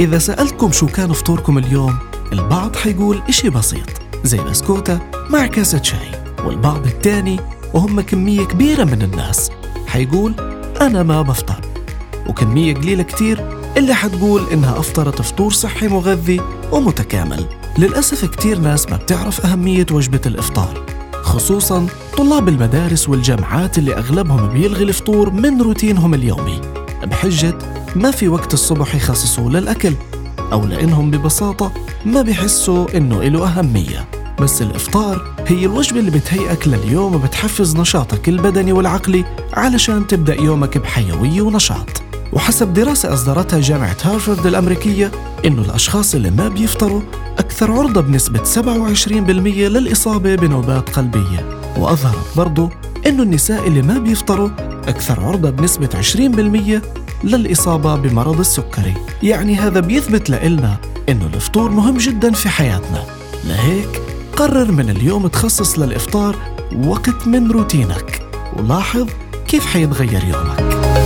إذا سألتكم شو كان فطوركم اليوم البعض حيقول إشي بسيط زي بسكوتة مع كاسة شاي والبعض التاني وهم كمية كبيرة من الناس حيقول أنا ما بفطر وكمية قليلة كتير اللي حتقول إنها أفطرت فطور صحي مغذي ومتكامل. للأسف كتير ناس ما بتعرف أهمية وجبة الإفطار خصوصا طلاب المدارس والجامعات اللي أغلبهم بيلغي الفطور من روتينهم اليومي بحجة ما في وقت الصبح يخصصوه للأكل أو لأنهم ببساطة ما بيحسوا إنه إله أهمية. بس الإفطار هي الوجبة اللي بتهيئك لليوم وبتحفز نشاطك البدني والعقلي علشان تبدأ يومك بحيوية ونشاط. وحسب دراسة أصدرتها جامعة هارفارد الأمريكية إنه الأشخاص اللي ما بيفطروا أكثر عرضة بنسبة 27% للإصابة بنوبات قلبية. وأظهرت برضو إنه النساء اللي ما بيفطروا أكثر عرضة بنسبة 20% للإصابة بمرض السكري. يعني هذا بيثبت لإلنا إنه الفطور مهم جدا في حياتنا. لهيك قرر من اليوم تخصص للإفطار وقت من روتينك. ولاحظ كيف حيتغير يومك.